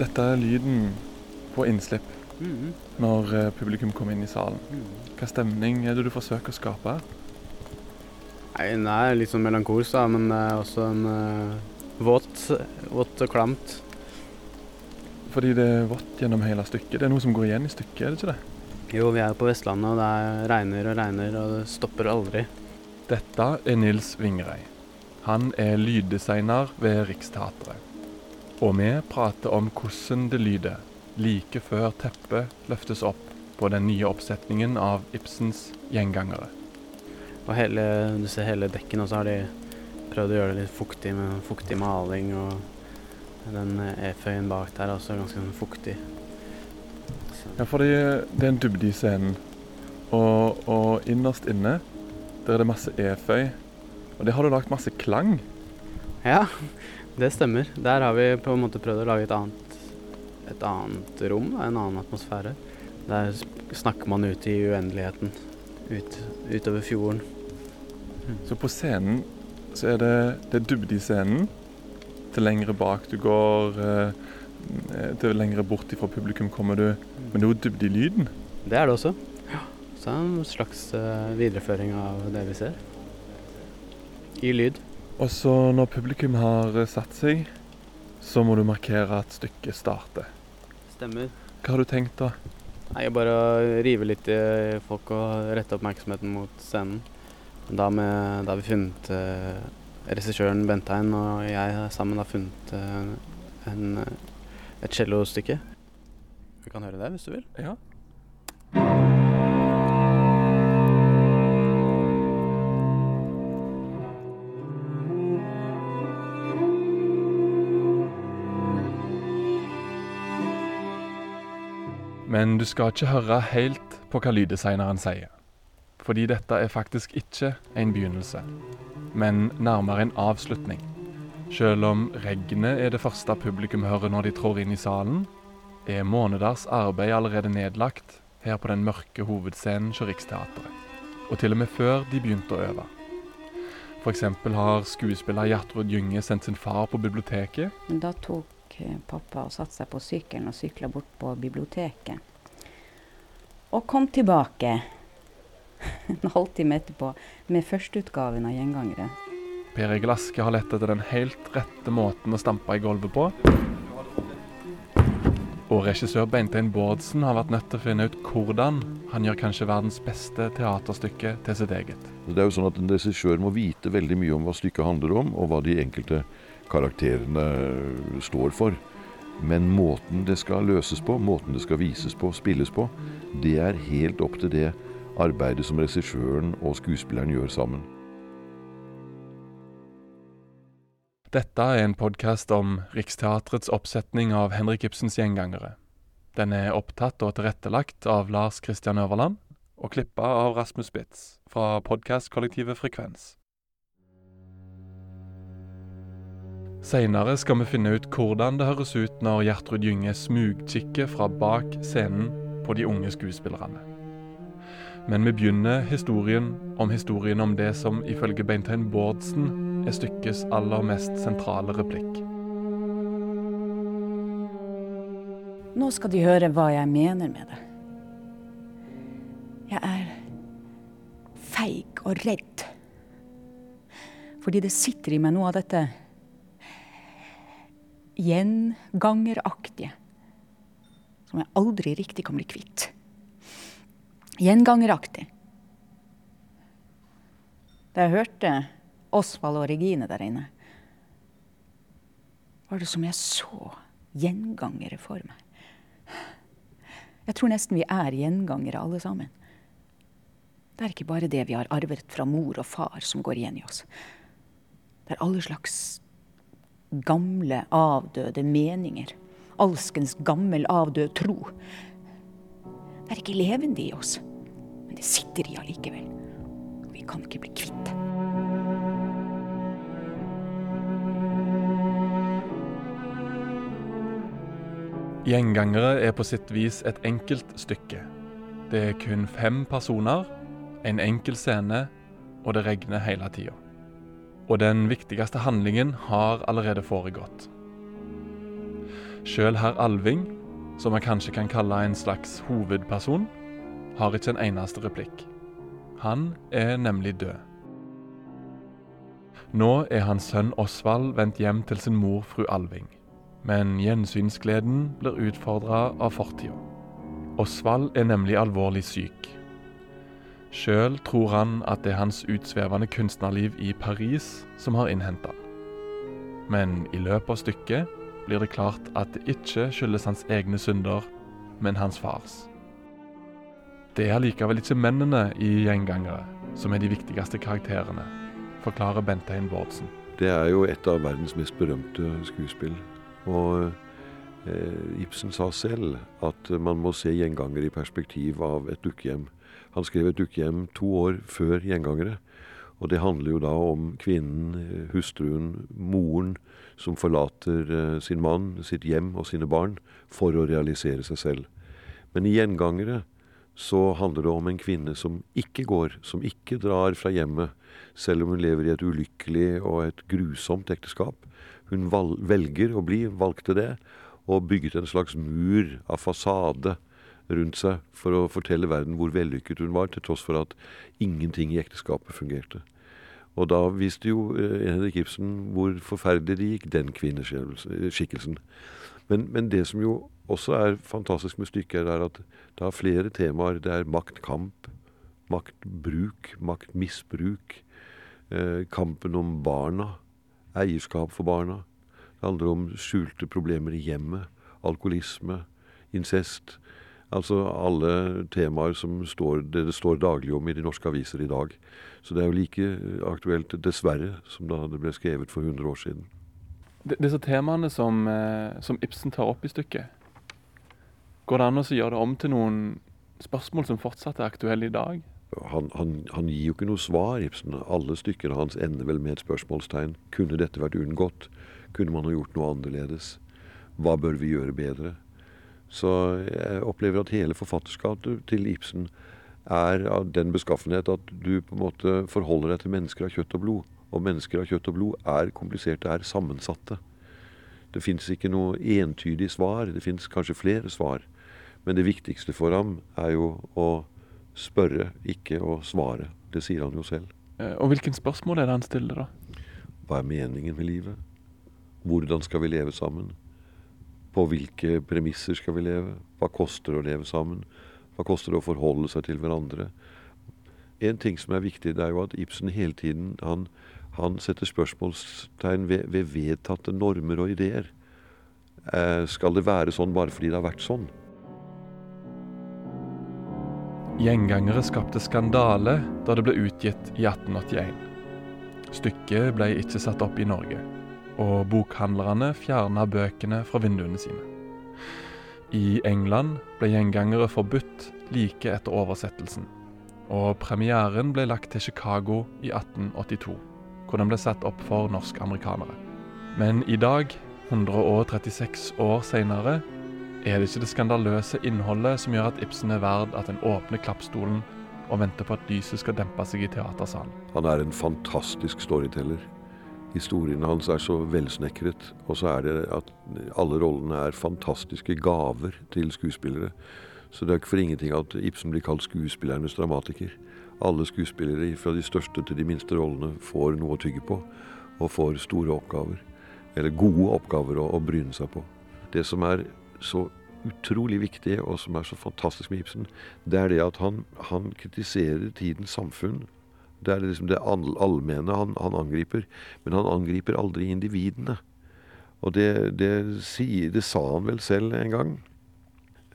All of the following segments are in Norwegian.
Dette er lyden på innslipp Mhm. når eh, publikum kommer inn i salen. Mhm. Hva stemning er det du forsøker å skape? Nei, Den er litt sånn melankolsk, da, men det er også en uh, våt, vått og klamt. Fordi det er vått gjennom hele stykket. Det er noe som går igjen i stykket, er det ikke det? Jo, vi er på Vestlandet, og det er regner og regner, og det stopper aldri. Dette er Nils Vingrei. Han er lyddesigner ved Riksteatret. Og vi prater om hvordan det lyder like før teppet løftes opp på den nye oppsetningen av Ibsens gjengangere. Og hele, du ser hele dekken, og så har de prøvd å gjøre det litt fuktig med fuktig maling, og den eføyen bak der er også ganske sånn fuktig. Så, Ja, fordi det er en dybde i scenen. Og, og innerst inne der er det masse eføy. Og det har du lagt masse klang. ja, det stemmer. Der har vi på en måte prøvd å lage et annet, et annet rom, en annen atmosfære. Der snakker man ut i uendeligheten, ut, utover fjorden. Så på scenen så er det, det er dybde i scenen. Til lengre bak du går, eh, eh, til lengre bort ifra publikum kommer du. Men det er jo dybde i lyden. Det er det også. Så det er en slags eh, videreføring av det vi ser. I lyd. Og så når publikum har eh, satt seg, så må du markere at stykket starter. Stemmer. Hva har du tenkt da? Nei, bare å rive litt i folk og rette oppmerksomheten mot scenen. Da, med, da har vi funnet eh, Regissøren Bentheim og jeg sammen har funnet eh, en, eh, et cellostykke. Vi kan høre det hvis du vil. Ja. Men du skal ikke høre helt på hva lyddesigneren sier. Fordi dette er faktisk ikke en begynnelse, men nærmere en avslutning. Selv om regnet er det første publikum hører når de trår inn i salen, er måneders arbeid allerede nedlagt her på den mørke hovedscenen hos Riksteatret. Og til og med før de begynte å øve. F.eks. har skuespiller Gjertrud Gynge sendt sin far på biblioteket. Da tok eh, pappa og satte seg på sykkelen og sykla bort på biblioteket. Og kom tilbake en halvtime etterpå med førsteutgaven av Gjengangere. Per Egil Aske har lett etter den helt rette måten å stampe i gulvet på. Og regissør Beintein Bårdsen har vært nødt til å finne ut hvordan han gjør kanskje verdens beste teaterstykke til sitt eget. Det er jo sånn at En regissør må vite veldig mye om hva stykket handler om, og hva de enkelte karakterene står for. Men måten det skal løses på, måten det skal vises på, spilles på, det er helt opp til det arbeidet som regissøren og skuespilleren gjør sammen. Dette er en podkast om Riksteatrets oppsetning av Henrik Ibsens gjengangere. Den er opptatt og tilrettelagt av Lars Kristian Øverland, og klippa av Rasmus Spitz fra podkastkollektivet Frekvens. Seinere skal vi finne ut hvordan det høres ut når Gjertrud Gynge smugkikker fra bak scenen på de unge skuespillerne. Men vi begynner historien om historien om det som ifølge Beintein Bårdsen er stykkets aller mest sentrale replikk. Nå skal de høre hva jeg mener med det. Jeg er feig og redd. Fordi det sitter i meg noe av dette gjengangeraktige. Som jeg aldri riktig kan bli kvitt. Gjengangeraktig. Da jeg hørte Osvald og Regine der inne, var det som jeg så gjengangere for meg. Jeg tror nesten vi er gjengangere alle sammen. Det er ikke bare det vi har arvet fra mor og far som går igjen i oss. Det er alle slags gamle, avdøde meninger. Alskens gammel, avdød tro. Det er ikke levende i oss, men det sitter i allikevel. Og vi kan ikke bli kvitt det. Gjengangere er på sitt vis et enkelt stykke. Det er kun fem personer, en enkel scene, og det regner hele tida. Og den viktigste handlingen har allerede foregått. Sjøl herr Alving, som man kanskje kan kalle en slags hovedperson, har ikke en eneste replikk. Han er nemlig død. Nå er hans sønn Osvald vendt hjem til sin mor fru Alving, men gjensynsgleden blir utfordra av fortida. Osvald er nemlig alvorlig syk. Sjøl tror han at det er hans utsvevende kunstnerliv i Paris som har innhenta han. Men i løpet av stykket blir det klart at det ikke skyldes hans egne synder, men hans fars. Det er likevel ikke mennene i Gjengangere som er de viktigste karakterene, forklarer Bentein Bårdsen. Det er jo et av verdens mest berømte skuespill. Og eh, Ibsen sa selv at man må se gjengangere i perspektiv av et dukkehjem. Han skrev et dukkehjem to år før gjengangere. Og det handler jo da om kvinnen, eh, hustruen, moren, som forlater eh, sin mann, sitt hjem og sine barn for å realisere seg selv. Men i gjengangere så handler det om en kvinne som ikke går, som ikke drar fra hjemmet, selv om hun lever i et ulykkelig og et grusomt ekteskap. Hun velger å bli, valgte det, og bygget en slags mur av fasade rundt seg for å fortelle verden hvor vellykket hun var, til tross for at ingenting i ekteskapet fungerte. Og da viste jo eh, Henrik Ibsen hvor forferdelig det gikk, den kvinneskikkelsen. Men, men, det som jo også er fantastisk med stykket, er at det har flere temaer. Det er maktkamp, maktbruk, maktmisbruk. Eh, kampen om barna, eierskap for barna. Det handler om skjulte problemer i hjemmet, alkoholisme, incest. Altså alle temaer som står, det, det står daglig om i de norske aviser i dag. Så det er jo like aktuelt, dessverre, som da det ble skrevet for 100 år siden. Disse temaene som, eh, som Ibsen tar opp i stykket, går det an å gjøre det om til noen spørsmål som fortsatt er aktuelle i dag? Han, han, han, gir jo ikke noe svar, Ibsen. Alle stykkene hans ender vel med et spørsmålstegn. Kunne dette vært unngått? Kunne man ha gjort noe annerledes? Hva bør vi gjøre bedre? Så jeg opplever at hele forfatterskapet til Ibsen er av den beskaffenhet at du på en måte forholder deg til mennesker av kjøtt og blod. Og mennesker av kjøtt og blod er kompliserte, er sammensatte. Det fins ikke noe entydig svar. Det fins kanskje flere svar. Men det viktigste for ham er jo å spørre, ikke å svare. Det sier han jo selv. Eh, og hvilken spørsmål er det han stiller, da? Hva er meningen med livet? Hvordan skal vi leve sammen? På hvilke premisser skal vi leve? Hva koster det å leve sammen? Hva koster det å forholde seg til hverandre? En ting som er viktig, det er jo at Ibsen hele tiden han, han setter spørsmålstegn ved, ved, vedtatte normer og ideer. Eh, skal det være sånn bare fordi det har vært sånn? Gjengangere skapte skandale da det ble utgitt i 1881. Stykket ble ikke satt opp i Norge og bokhandlerne fjerna bøkene fra vinduene sine. I England ble gjengangere forbudt like etter oversettelsen, og premieren ble lagt til Chicago i 1882, hvor den ble satt opp for norsk-amerikanere. Men i dag, 136 år seinere, er det ikke det skandaløse innholdet som gjør at Ibsen er verd at en åpner klappstolen og venter på at lyset skal dempe seg i teatersalen. Han er en fantastisk storyteller. Historiene hans er så velsnekret, og så er det at alle rollene er fantastiske gaver til skuespillere. Så det er ikke for ingenting at Ibsen blir kalt skuespillernes dramatiker. Alle skuespillere fra de største til de minste rollene får noe å tygge på, og får store oppgaver. Eller gode oppgaver å, å bryne seg på. Det som er så utrolig viktig, og som er så fantastisk med Ibsen, det er det at han, han kritiserer tidens samfunn det er liksom det allmenne han, han, angriper. Men han angriper aldri individene. Og det, det, det sa han vel selv en gang.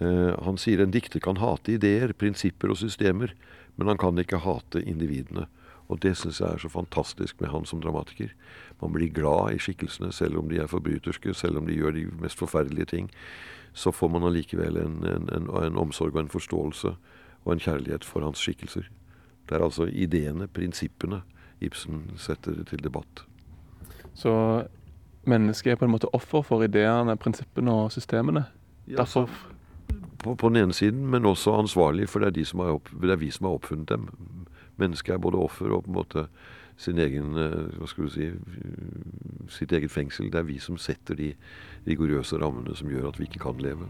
Eh, han sier en dikter kan hate ideer, prinsipper og systemer, men han kan ikke hate individene. Og det syns jeg er så fantastisk med han som dramatiker. Man blir glad i skikkelsene, selv om de er forbryterske, selv om de gjør de mest forferdelige ting. Så får man allikevel en, en, en, en omsorg og en forståelse og en kjærlighet for hans skikkelser. Det er altså ideene, prinsippene, Ibsen setter til debatt. Så mennesket er på en måte offer for ideene, prinsippene og systemene? Ja, Derfor på, på, den ene siden, men også ansvarlig, for det er, de opp, det er, vi som har oppfunnet dem. Mennesket er både offer og på en måte sin egen hva skal du si, sitt eget fengsel. Det er vi som setter de rigorøse rammene som gjør at vi ikke kan leve.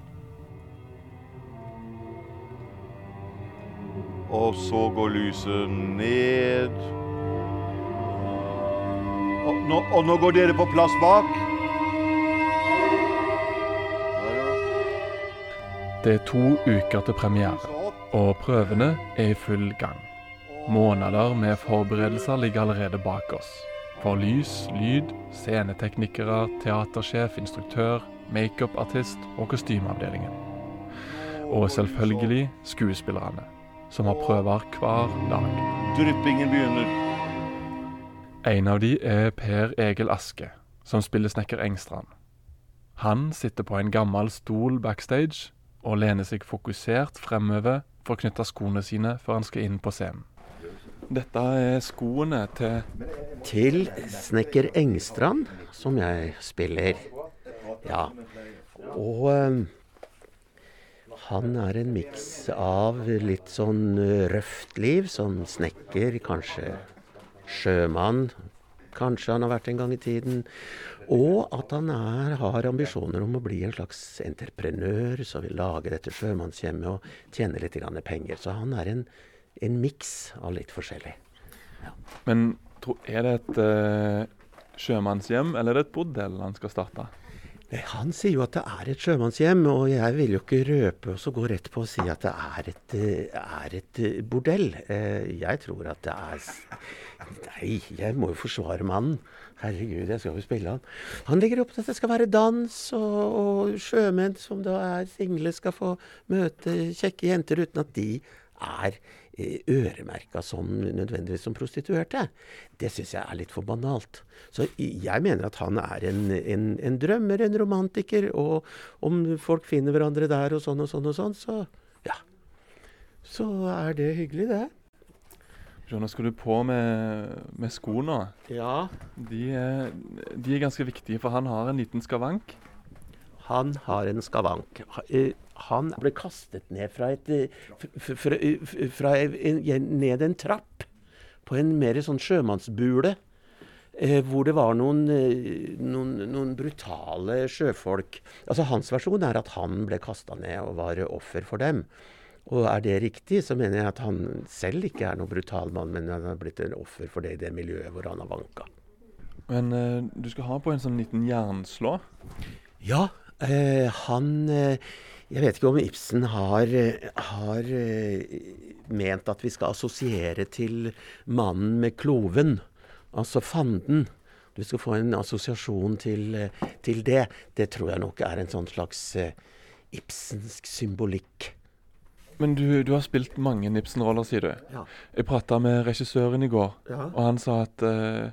Og så går lyset ned. Og nå, og nå går dere på plass bak. Det er to uker til premiere, og prøvene er i full gang. Måneder med forberedelser ligger allerede bak oss. For lys, lyd, sceneteknikere, teatersjef, instruktør, makeupartist og kostymeavdelingen. Og selvfølgelig skuespillerne, som har prøver hver dag. Dryppingen begynner. En av de er Per Egil Aske, som spiller snekker Engstrand. Han sitter på en gammel stol backstage og lener seg fokusert fremover for å knytte skoene sine før han skal inn på scenen. Dette er skoene til Til snekker Engstrand, som jeg spiller. Ja. Og øhm, han er en miks av litt sånn ø, røft liv, som snekker, kanskje sjømann. Kanskje han har vært en gang i tiden. Og at han er, har ambisjoner om å bli en slags entreprenør som vil lage dette sjømannshjemmet og tjene litt penger. Så han er en, en miks av litt forskjellig. Men er det et uh, sjømannshjem, eller er det et bordell han skal starte? Han sier jo at det er et sjømannshjem, og jeg vil jo ikke røpe og gå rett på å si at det er et, eh, er et eh, bordell. Eh, Jeg tror at det er Nei, jeg må jo forsvare mannen. Herregud, jeg skal jo spille han. Han legger opp til at det skal være dans, og, og sjømenn som da er single, skal få møte kjekke jenter uten at de er øremerka som nødvendigvis som prostituerte. Det syns jeg er litt for banalt. Så jeg mener at han er en, en, en drømmer, en romantiker, og om folk finner hverandre der og sånn og sånn og sånn, så ja. Så er det hyggelig, det. Jonas, nå skal du på med, med skoene. Ja. De er, de er ganske viktige, for han har en liten skavank. Han har en skavank. Ha- Han ble kastet ned fra et eh, fra, eh, fra en, en- ned en trapp på en mer sånn sjømannsbule. Eh, hvor det var noen, eh, noen, noen brutale sjøfolk. Altså Hans versjon er at han ble kasta ned og var offer for dem. Og er det riktig, så mener jeg at han selv ikke er noen brutal mann, men han har blitt en offer for det i det miljøet hvor han har vanka. Men eh, du skal ha på en sånn liten jernslå. Ja, eh, han Jeg vet ikke om Ibsen har, har eh, ment at vi skal assosiere til mannen med kloven, altså fanden. Du skal få en assosiasjon til, eh, til det. Det tror jeg nok er en sånn slags eh, ibsensk symbolikk. Men du, du har spilt mange Ibsen-roller, sier du. Ja. Jeg prata med regissøren i går, Ja. og han sa at uh,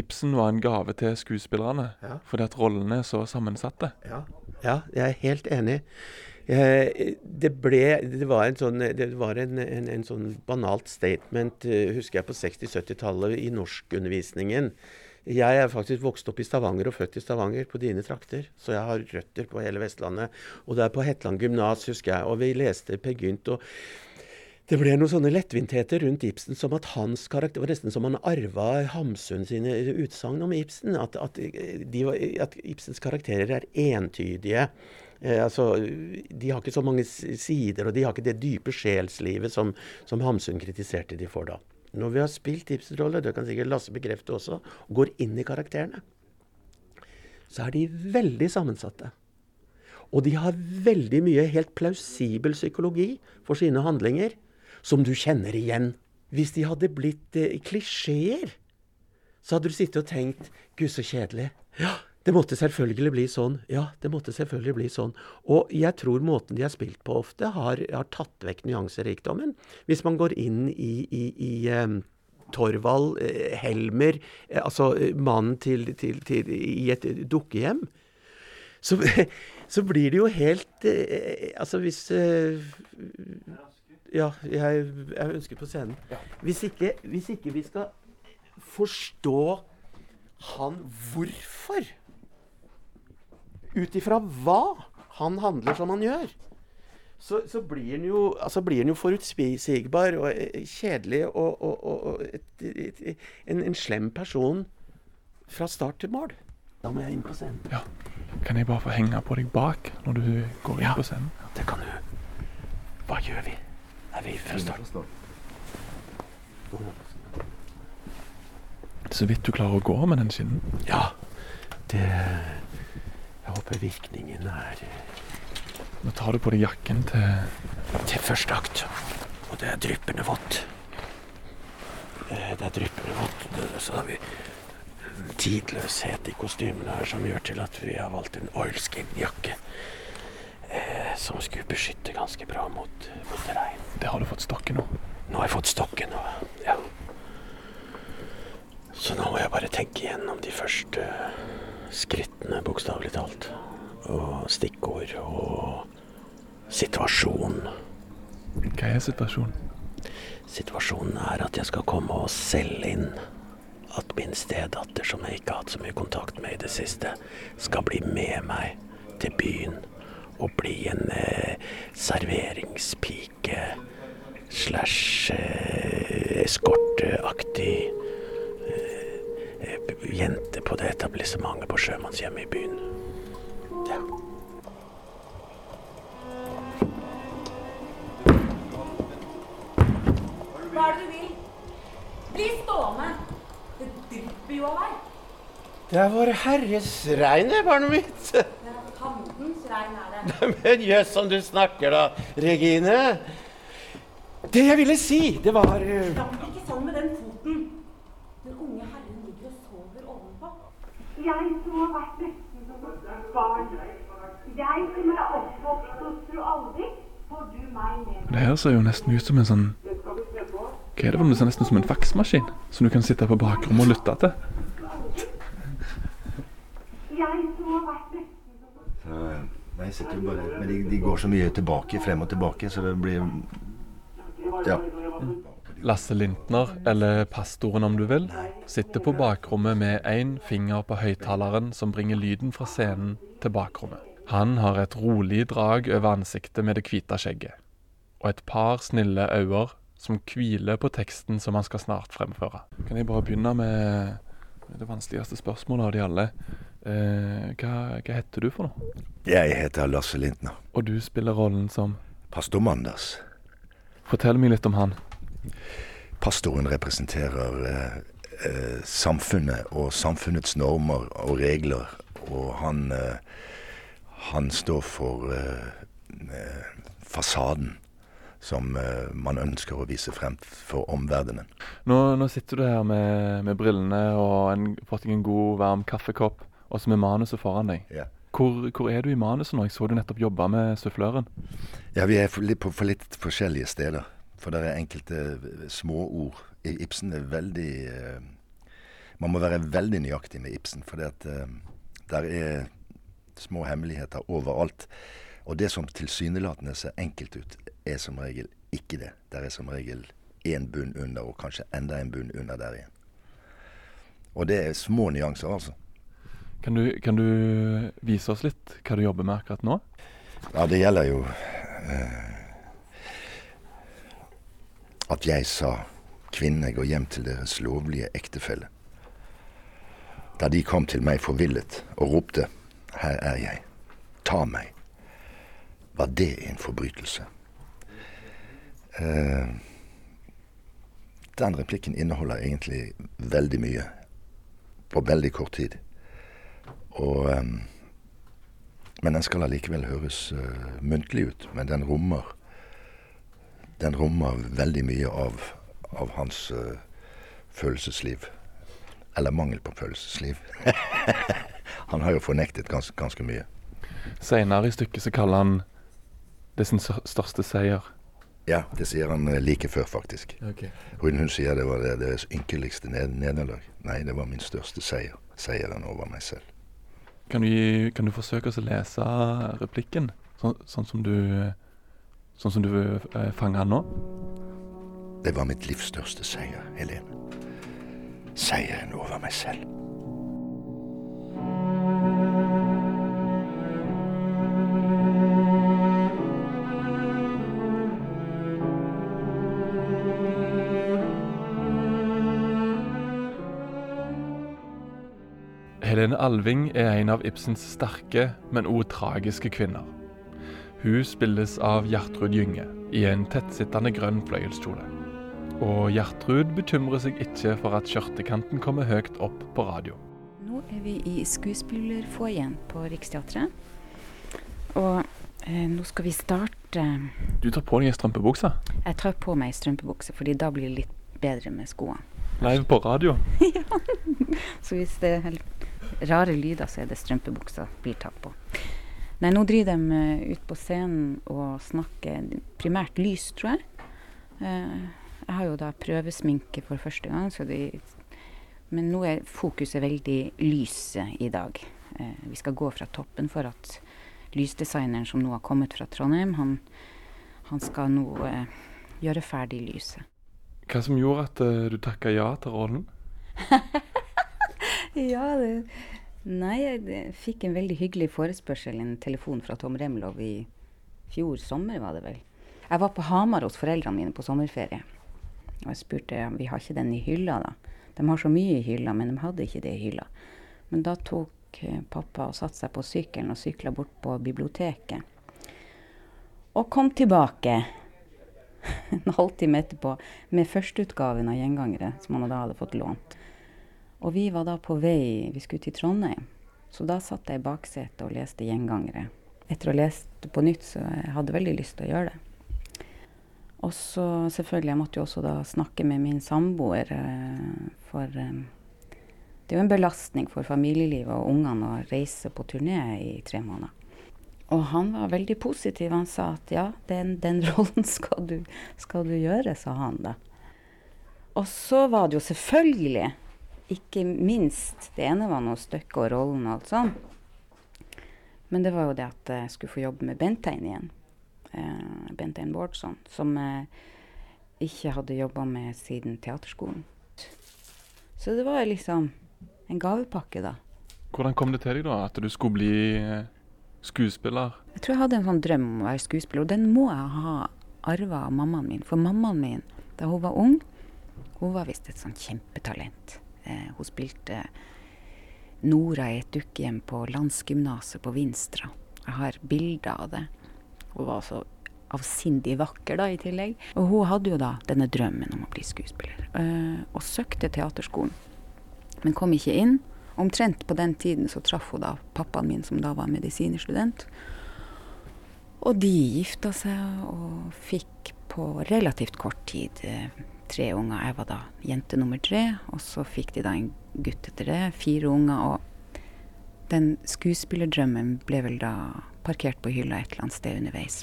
Ibsen var en gave til skuespillerne. Ja. Fordi at rollene er så sammensatte. Ja, ja jeg er helt enig. Eh, det ble Det var en sånn, det var en, en, en sånn banalt statement, eh, husker jeg, på 60-70-tallet i norskundervisningen. Jeg er faktisk vokst opp i Stavanger og født i Stavanger, på dine trakter. Så jeg har røtter på hele Vestlandet. Og det er på Hetland gymnas, husker jeg. Og vi leste Per Gynt. og det ble noen sånne lettvintheter rundt Ibsen som at hans karakter var nesten som han arva Hamsun sine utsagn om Ibsen. At, at, de, at Ibsens karakterer er entydige. Eh, altså, de har ikke så mange sider, og de har ikke det dype sjelslivet som, som Hamsun kritiserte de for da. Når vi har spilt Ibsen-rolle, det kan sikkert Lasse bekrefte også, og går inn i karakterene, så er de veldig sammensatte. Og de har veldig mye helt plausibel psykologi for sine handlinger, som du kjenner igjen. Hvis de hadde blitt eh, klisjeer, så hadde du sittet og tenkt Gud, så kjedelig. Ja, det måtte selvfølgelig bli sånn. Ja, det måtte selvfølgelig bli sånn. Og jeg tror måten de har spilt på ofte, har, har tatt vekk nyanserikdommen. Hvis man går inn i, i, i um, Torvald eh, Helmer, eh, altså mannen til, til, til, i et dukkehjem, så, så blir det jo helt eh, Altså hvis Ja, jeg, jeg ønsker på scenen. Hvis ikke, hvis ikke vi skal forstå han hvorfor Ut ifra hva han handler som han gjør, så, så blir han jo, altså jo forutsigbar og eh, kjedelig og, og, og, og et, et, et, en, en slem person fra start til mål. Da må jeg inn på scenen. Ja. Kan jeg bare få henge på deg bak når du går inn Ja. på scenen? Ja, Det kan du. Hva gjør vi? Er vi fra start? Så vidt du klarer å gå med den skinnen. Ja. Det Jeg håper virkningen er Nå tar du på deg jakken til til første akt. Og det er dryppende vått. Eh, Det er dryppende vått. Så har vi tidløshet i kostymene her som gjør til at vi har valgt en oilskin-jakke. Eh, som skulle beskytte ganske bra mot, mot regn. Det har du fått stokken nå. Nå har jeg fått stokken, og ja. Så nå må jeg bare tenke igjennom de første skrittene, bokstavelig talt. Og stikkord og situasjon. Hva er situasjonen? Situasjonen er at jeg skal komme og selge inn at min stedatter, som jeg ikke har hatt så mye kontakt med i det siste, skal bli med meg til byen og bli en eh, serveringspike slash eh, eskorteaktig jente på det etablissementet på sjømannshjemmet i byen. Ja. Hva er det du vil? Bli stående! Det drypper jo av deg. Det er Vår Herres regn, det, barnet mitt. Det er fandens regn er det. Men jøss, som du snakker da, Regine. Det jeg ville si, det var eh, Stamp ikke sånn med den foten. Den unge herren ligger og sover ovenpå. Jeg som har vært nesten som et barn. Jeg som er oppvokst hos fru Alvik, får du meg med. Det her ser jo nesten ut som en sånn Hva er det for noe? Det ser nesten ut som en faksmaskin som du kan sitte på bakrommet og lytte til. Jeg som har vært Så, nei, jeg sitter jo bare, men de, de går så mye tilbake, frem og tilbake, så det blir Ja. Lasse Lintner, eller pastoren om du vil, sitter på bakrommet med én finger på høyttaleren som bringer lyden fra scenen til bakrommet. Han har et rolig drag over ansiktet med det hvite skjegget, og et par snille øyne som hviler på teksten som han skal snart fremføre. Kan jeg bare begynne med det vanskeligste spørsmålet av de alle? Eh, hva, hva heter du for noe? Jeg heter Lasse Lintner. Og du spiller rollen som Pastor Manders. Fortell meg litt om han. Pastoren representerer eh, eh, samfunnet og samfunnets normer og regler, og han eh, han står for fasaden som man ønsker å vise frem for omverdenen. Nå, nå sitter du her med, med brillene og en, fått deg en god, varm kaffekopp, og så med manuset foran deg. Yeah. Hvor, hvor er du i manuset nå? Jeg så du nettopp jobba med suffløren. Ja, vi er for på for litt forskjellige steder. For det er enkelte eh, småord. I- Ibsen er veldig eh, Man må være veldig nøyaktig med Ibsen, for eh, der er små hemmeligheter overalt. Og det som tilsynelatende ser enkelt ut, er som regel ikke det. Der er som regel én bunn under, og kanskje enda en bunn under der igjen. Og det er små nyanser, altså. Kan du, kan du vise oss litt hva du jobber med akkurat nå? Ja, det gjelder jo eh, at jeg sa kvinnene går hjem til deres lovlige ektefelle. Da de kom til meg forvillet og ropte 'Her er jeg. Ta meg', var det en forbrytelse. Eh, den replikken inneholder egentlig veldig mye på veldig kort tid. Og eh, men den skal allikevel høres uh, muntlig ut. Men den rommer Den rommer veldig mye av, av hans uh, følelsesliv. Eller mangel på følelsesliv. han har jo fornektet gans, ganske mye. Seinere i stykket så kaller han det sin største seier. Ja, det sier han uh, like før, faktisk. Hun, hun sier det var det, det ynkeligste ned, nederlag. Nei, det var min største seier. Seieren over meg selv. Kan du, kan du forsøke oss å lese replikken, så, sånn som du sånn som du eh, fanger han nå? Det var mitt livs største seier, Helene. Seieren over meg selv. Helene Alving er en av Ibsens sterke, men òg tragiske kvinner. Hun spilles av Gjertrud Gynge i en tettsittende grønn fløyelskjole. Og Gjertrud bekymrer seg ikke for at skjørtekanten kommer høyt opp på radio. Nå er vi i skuespillerfoajeen på Riksteatret. Og eh, nå skal vi starte Du tar på deg ei strømpebukse. Jeg tar på meg strømpebukse, fordi da blir det litt bedre med skoene. Live på radio. ja. Så hvis det er rare lyder, så er det strømpebuksa blir tatt på. Nei, nå driver de eh, ut på scenen og snakker primært lys, tror jeg. Eh, jeg har jo da prøvesminke for første gang, så de, men nå er fokuset veldig lyset i dag. Eh, vi skal gå fra toppen for at lysdesigneren som nå har kommet fra Trondheim, han, han skal nå gjøre ferdig lyset. Hva som gjorde at du takka ja til rollen? Ja, det Nei, jeg fikk en veldig hyggelig forespørsel, en telefon fra Tom Remlov i fjor sommer, var det vel. Jeg var på Hamar hos foreldrene mine på sommerferie. Og jeg spurte om vi har ikke den i hylla, da. De har så mye i hylla, men de hadde ikke det i hylla. Men da tok eh, pappa og satte seg på sykkelen og sykla bort på biblioteket. Og kom tilbake en halvtime etterpå med førsteutgaven av Gjengangere, som han da hadde fått lånt. Og vi var da på vei, vi skulle til Trondheim. Så da satt jeg i baksetet og leste Gjengangere. Etter å ha lest på nytt, så jeg hadde veldig lyst til å gjøre det. Og så selvfølgelig, jeg måtte jo også da snakke med min samboer, eh, for eh, det er jo en belastning for familielivet og ungene å reise på turné i tre måneder. Og han var veldig positiv. Han sa at ja, den, den rollen skal du, skal du gjøre, sa han da. Og så var det jo selvfølgelig, ikke minst Det ene var noe stykket og rollen og alt sånn. Men det var jo det at jeg skulle få jobbe med Bentein igjen. Eh, Bentein Bårdsson. Som jeg ikke hadde jobba med siden teaterskolen. Så det var liksom en gavepakke, da. Hvordan kom det til deg da, at du skulle bli eh, skuespiller? Jeg tror jeg hadde en sånn drøm om å være skuespiller, og den må jeg ha arva av mammaen min. For mammaen min, da hun var ung, hun var visst et sånn kjempetalent. Eh, hun spilte Nora i et dukkehjem på Landsgymnaset på Vinstra. Jeg har bilder av det. Hun var så avsindig vakker da i tillegg. Og hun hadde jo da denne drømmen om å bli skuespiller. Eh, og søkte teaterskolen, men kom ikke inn. Omtrent på den tiden så traff hun da pappaen min, som da var medisinerstudent. Og de gifta seg og fikk på relativt kort tid eh, tre unger. Jeg var da jente nummer tre, og så fikk de da en gutt etter det. Fire unger. Og den skuespillerdrømmen ble vel da parkert på hylla et eller annet sted underveis.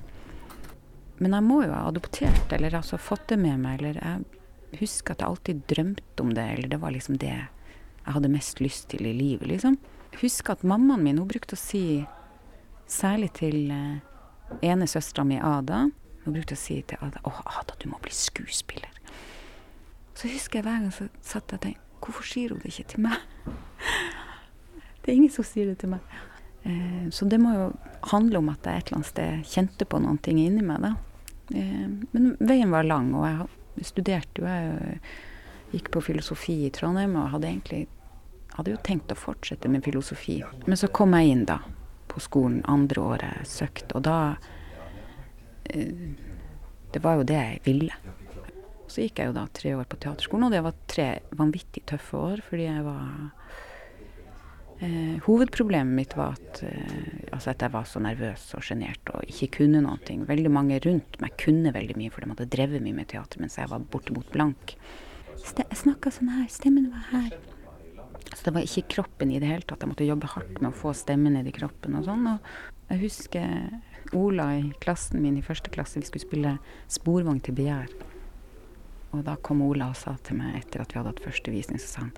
Men jeg må jo ha adoptert, eller altså fått det med meg, eller jeg husker at jeg alltid drømte om det, eller det var liksom det jeg hadde mest lyst til i livet, liksom. Jeg husker at mammaen min, hun brukte å si, særlig til eh, ene søstera mi, Ada, hun brukte å si til Ada Å, Ada, du må bli skuespiller. Så husker jeg hver gang så satt jeg og tenkte Hvorfor sier hun det ikke til meg? Det er ingen som sier det til meg. Eh, så det må jo handle om at jeg et eller annet sted kjente på noen ting inni meg, da. Eh, men veien var lang, og jeg studerte jo. Jeg gikk på filosofi i Trondheim og hadde egentlig hadde jo tenkt å fortsette med filosofi. Men så kom jeg inn da, på skolen andre året søkte, og da eh, Det var jo det jeg ville. Så gikk jeg jo da tre år på teaterskolen, og det var tre vanvittig tøffe år, fordi jeg var eh, Hovedproblemet mitt var at, eh, altså at jeg var så nervøs og sjenert og ikke kunne noen ting. Veldig mange rundt meg kunne veldig mye, for de hadde drevet mye med teater, mens jeg var bortimot blank. Ste jeg snakka sånn her, stemmen var her. Så det var ikke kroppen i det hele tatt. Jeg måtte jobbe hardt med å få stemmen ned i kroppen og sånn. Og jeg husker Ola i klassen min i første klasse, vi skulle spille Sporvogn til begjær. Og da kom Ola og sa til meg etter at vi hadde hatt første visning, så sa han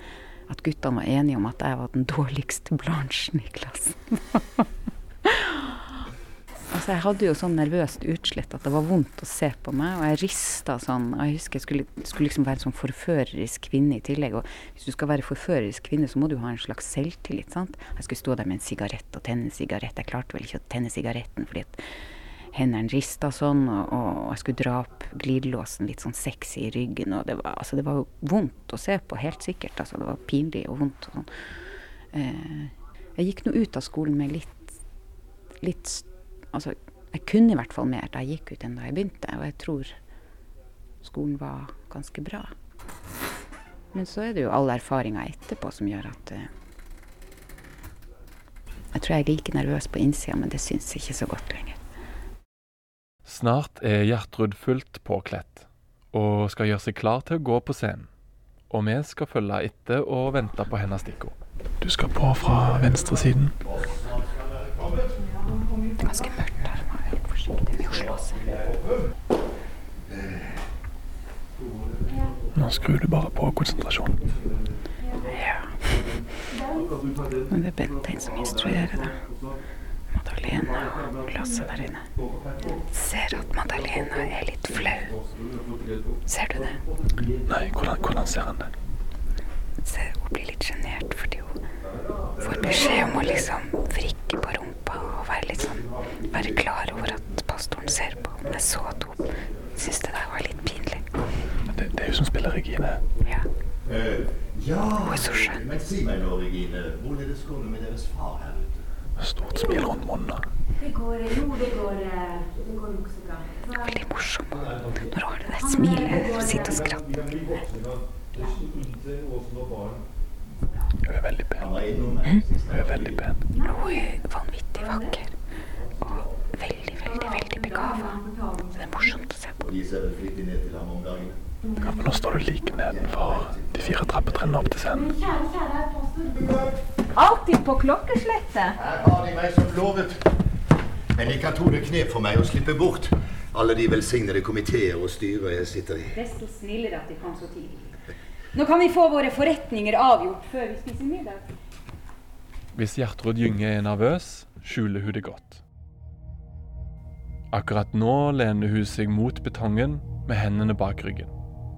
at guttene var enige om at jeg var den dårligste Blanchen i klassen. altså, jeg hadde jo sånn nervøst utslett at det var vondt å se på meg, og jeg rista sånn. Og jeg husker jeg skulle, skulle liksom være en sånn forførerisk kvinne i tillegg. Og hvis du skal være forførerisk kvinne, så må du ha en slags selvtillit, sant. Jeg skulle stå der med en sigarett og tenne en sigarett. Jeg klarte vel ikke å tenne sigaretten fordi at hendene rista sånn, og, og jeg skulle dra opp glidelåsen litt sånn sexy i ryggen, og det var, altså, det var vondt å se på, helt sikkert. Altså, det var pinlig og vondt og sånn. Eh, jeg gikk nå ut av skolen med litt, litt Altså, jeg kunne i hvert fall mer da jeg gikk ut enn da jeg begynte, og jeg tror skolen var ganske bra. Men så er det jo all erfaringa etterpå som gjør at eh, Jeg tror jeg er like nervøs på innsida, men det syns ikke så godt lenger. Snart er Gjertrud fullt påkledt og skal gjøre seg klar til å gå på scenen. Og vi skal følge etter og vente på hennes stikkord. Du skal på fra venstresiden. Det er ganske mørkt her. Man er litt forsiktig med å slå seg. Nå skrur du bare på konsentrasjonen. Ja. Men det er Bentein som instruerer det. Madalena og glasset der inne. Ser at Madalena er litt flau. Ser du det? Nei, hvordan, hvordan ser han det? Ser hun blir litt sjenert fordi hun får beskjed om å liksom vrikke på rumpa og være litt sånn Være klar over at pastoren ser på. Men jeg så at hun syntes det der var litt pinlig. Det, det er hun som spiller Regine. Ja. ja, Hun er så skjønn. men si meg nå, Regine. hvordan er det med deres far her ute? Stort smil rundt munnen. Veldig morsom. Når du har det der smilet og sitter og skratter. Hun er veldig pen. Hun er veldig pen. Hun er vanvittig vakker. Og veldig, veldig, veldig begava. Det er morsomt å se på. Ja, men nå står du like nedenfor de fire trappetrinnene opp til scenen. Alltid på klokkeslettet. Her har de meg som lovet. Men de kan tone knep for meg og slippe bort alle de velsignede komiteer og styrer jeg sitter i. Desto snillere at de kom så tidlig. Nå kan vi få våre forretninger avgjort før vi spiser middag. Hvis Gjertrud Gynge er nervøs, skjuler hun det godt. Akkurat nå lener hun seg mot betongen med hendene bak ryggen.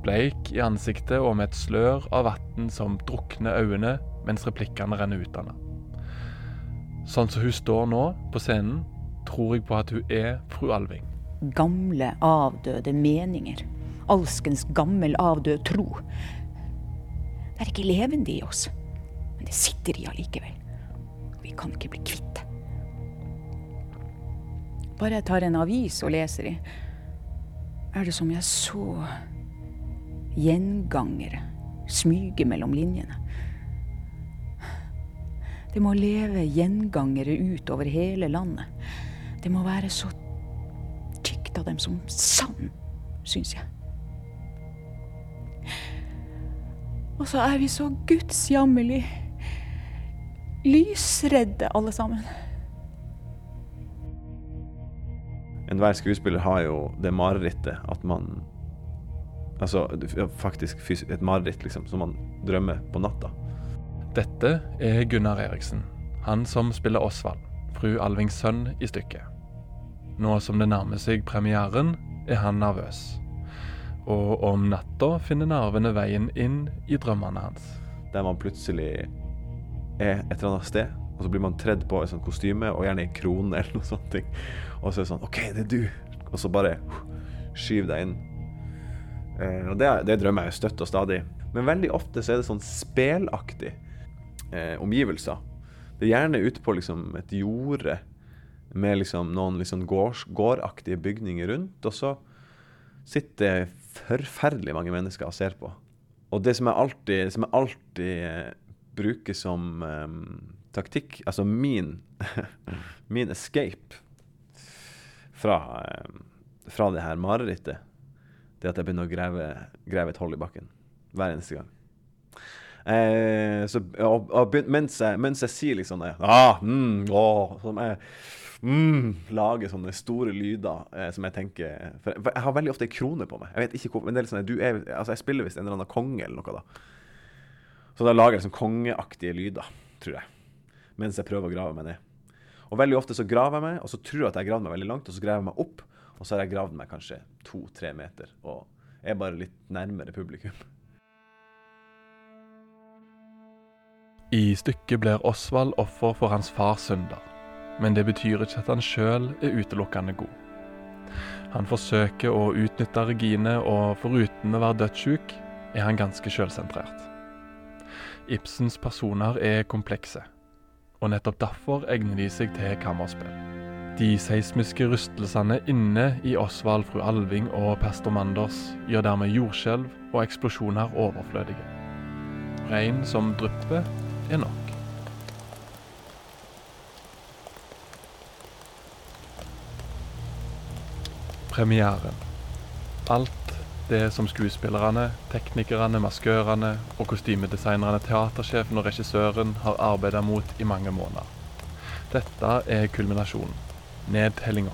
Bleik i ansiktet og med et slør av vann som drukner øynene mens replikkene renner ut av henne. Sånn som hun står nå på scenen, tror jeg på at hun er fru Alving. Gamle, avdøde meninger. Alskens gammel, avdød tro. Det er ikke levende i oss, men det sitter i allikevel. Vi kan ikke bli kvitt det. Bare jeg tar en avis og leser i, er det som jeg så gjengangere smyge mellom linjene. Det må leve gjengangere ut over hele landet. Det må være så tykt av dem som sand, syns jeg. Og så er vi så gudsjammerlig lysredde, alle sammen. Enhver skuespiller har jo det marerittet at man Altså faktisk et mareritt liksom, som man drømmer på natta. Dette er Gunnar Eriksen, han som spiller Osvald, fru Alvings sønn i stykket. Nå som det nærmer seg premieren, er han nervøs. Og om natta finner nervene veien inn i drømmene hans. Der man plutselig er et eller annet sted, og så blir man tredd på i sånn kostyme, og gjerne i krone eller noe sånt. Og så er det sånn OK, det er du! Og så bare skyv deg inn. Eh, og det, det drømmer jeg støtt og stadig. Men veldig ofte så er det sånn spelaktig eh, omgivelser. Det er gjerne ute på liksom et jorde med liksom noen liksom gårdaktige bygninger rundt, og så sitter forferdelig mange mennesker og ser på. Og det som jeg alltid, som jeg alltid eh, bruker som eh, taktikk, altså min, min escape fra, eh, fra det her marerittet, det at jeg begynner å grave, grave et hull i bakken hver eneste gang. Eh, så, og, og, mens, jeg, mens jeg sier liksom det, ah, mm, åh, som jeg mm, lager sånne store lyder eh, som jeg tenker for, jeg har veldig ofte ei krone på meg. Jeg vet ikke hvorfor, men det er sånn, du er, altså jeg spiller visst en eller annen konge eller noe da. Så da lager jeg liksom kongeaktige lyder, tror jeg. Mens jeg prøver å grave meg ned. Og veldig ofte så graver jeg meg, og så tror jeg at jeg gravd meg veldig langt, og så graver jeg meg opp, og så har jeg gravd meg kanskje to-tre meter, og er bare litt nærmere publikum. I stykket blir Osvald offer for hans fars synder, men det betyr ikke at han sjøl er utelukkende god. Han forsøker å utnytte Regine, og foruten å være dødssjuk, er han ganske sjølsentrert. Ibsens personer er komplekse, og nettopp derfor egner de seg til kammerspill. De seismiske rystelsene inne i Osvald, fru Alving og pastor Manders gjør dermed jordskjelv og eksplosjoner overflødige. Regn som drypper, er nok. Premieren. Alt det som skuespillerne, teknikerne, maskørene og kostymedesignerne, teatersjefen og regissøren har arbeidet mot i mange måneder. Dette er kulminasjonen. Nedtellinga.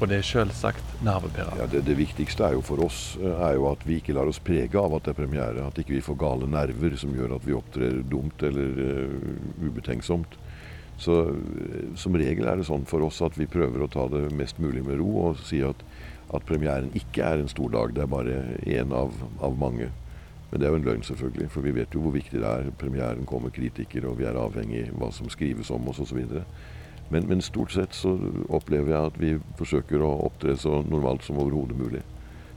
Og det er selvsagt nervepirrende. Ja, det, det viktigste jo for oss eh, er jo at vi ikke lar oss prege av at det er premiere. At ikke vi får gale nerver som gjør at vi opptrer dumt eller uh, ubetenksomt. Så uh, som regel er det sånn for oss at vi prøver å ta det mest mulig med ro og si at, at premieren ikke er en stor dag. Det er bare én av, av mange. Men det er jo en løgn, selvfølgelig. For vi vet jo hvor viktig det er. Premieren kommer kritikere, og vi er avhengig av hva som skrives om oss osv. Men, men stort sett så opplever jeg at vi forsøker å opptre så normalt som overhodet mulig.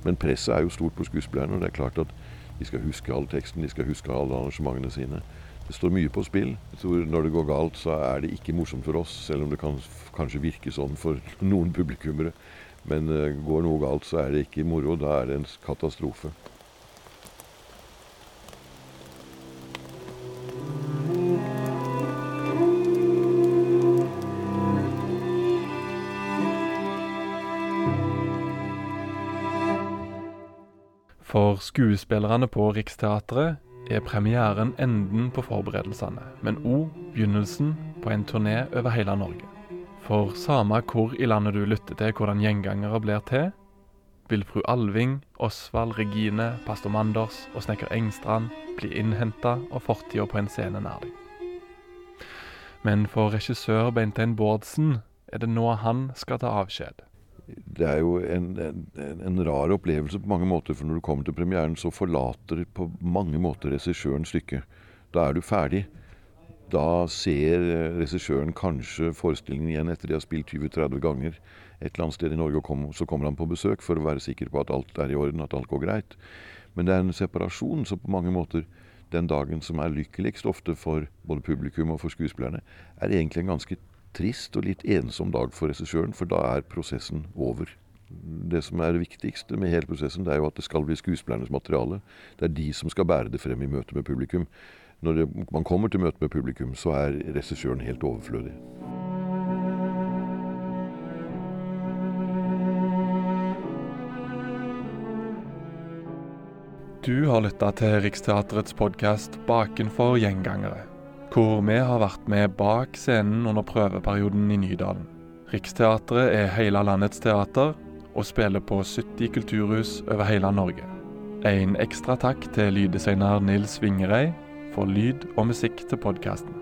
Men presset er jo stort på skuespillerne. og Det er klart at de skal huske all teksten, de skal huske alle arrangementene sine. Det står mye på spill. Jeg tror Når det går galt, så er det ikke morsomt for oss, selv om det kan kanskje virke sånn for noen publikummere. Men uh, går noe galt, så er det ikke moro. Da er det en katastrofe. For skuespillerne på Riksteatret er premieren enden på forberedelsene, men òg begynnelsen på en turné over hele Norge. For samme hvor i landet du lytter til hvordan gjengangere blir til, vil fru Alving, Osvald, Regine, pastor Manders og snekker Engstrand bli innhenta og fortida på en scene nær deg. Men for regissør Beintein Bårdsen er det nå han skal ta avskjed. Det er jo en, en, en, rar opplevelse på mange måter, for når du kommer til premieren, så forlater på mange måter regissøren stykket. Da er du ferdig. Da ser regissøren kanskje forestillingen igjen etter de har spilt 20-30 ganger et eller annet sted i Norge, og kom, så kommer han på besøk for å være sikker på at alt er i orden, at alt går greit. Men det er en separasjon, så på mange måter den dagen som er lykkeligst ofte for både publikum og for skuespillerne, er egentlig en ganske trist og litt ensom dag for regissøren, for da er prosessen over. Det som er det viktigste med hele prosessen, det er jo at det skal bli skuespillernes materiale. Det er de som skal bære det frem i møte med publikum. Når det, man kommer til møte med publikum, så er regissøren helt overflødig. Du har lytta til Riksteatrets podkast 'Bakenfor gjengangere', hvor vi har vært med bak scenen under prøveperioden i Nydalen. Riksteatret er hele landets teater, og spiller på 70 kulturhus over hele Norge. En ekstra takk til lyddesigner Nils Vingerei for lyd og musikk til podkasten.